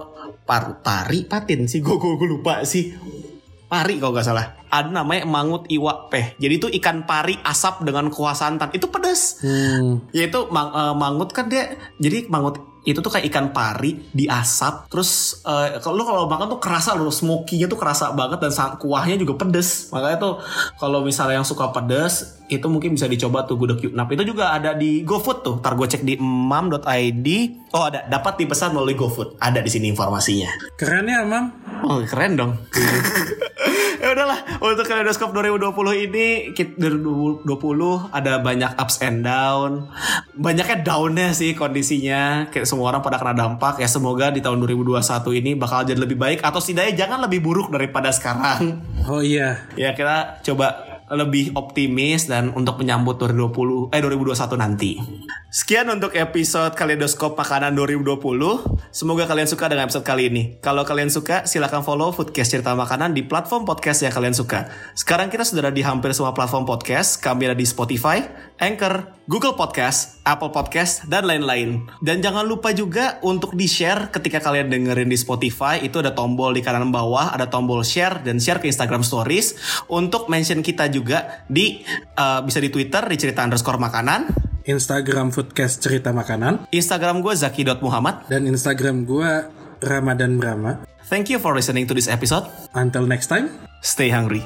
par pari patin sih gue gue lupa sih. Pari kalau nggak salah. Ada namanya mangut iwak peh. Jadi itu ikan pari asap dengan kuah santan. Itu pedas. Hmm. Yaitu mang- eh, mangut kan dia jadi mangut itu tuh kayak ikan pari diasap terus eh, kalau lu kalau makan tuh kerasa loh smoky-nya tuh kerasa banget dan kuahnya juga pedes makanya tuh kalau misalnya yang suka pedes itu mungkin bisa dicoba tuh gudeg Yunap itu juga ada di GoFood tuh tar gue cek di emam.id oh ada dapat dipesan melalui GoFood ada di sini informasinya Keren ya mam. Oh keren dong. <laughs> <laughs> ya udahlah untuk Kaleidoskop 2020 ini kita 2020 ada banyak ups and down. Banyaknya downnya sih kondisinya. Kayak semua orang pada kena dampak ya semoga di tahun 2021 ini bakal jadi lebih baik atau setidaknya jangan lebih buruk daripada sekarang. Oh iya. ya kita coba lebih optimis dan untuk menyambut 2020 eh 2021 nanti. Sekian untuk episode Kaleidoskop Makanan 2020. Semoga kalian suka dengan episode kali ini. Kalau kalian suka, silahkan follow Foodcast Cerita Makanan di platform podcast yang kalian suka. Sekarang kita sudah ada di hampir semua platform podcast. Kami ada di Spotify, Anchor, Google Podcast, Apple Podcast, dan lain-lain. Dan jangan lupa juga untuk di-share ketika kalian dengerin di Spotify. Itu ada tombol di kanan bawah, ada tombol share dan share ke Instagram Stories. Untuk mention kita juga di eh, bisa di Twitter di cerita underscore makanan. Instagram Foodcast Cerita Makanan Instagram gue zaki.muhammad. dan Instagram gua Ramadan Brahma. Thank you for listening to this episode. Until next time. Stay hungry.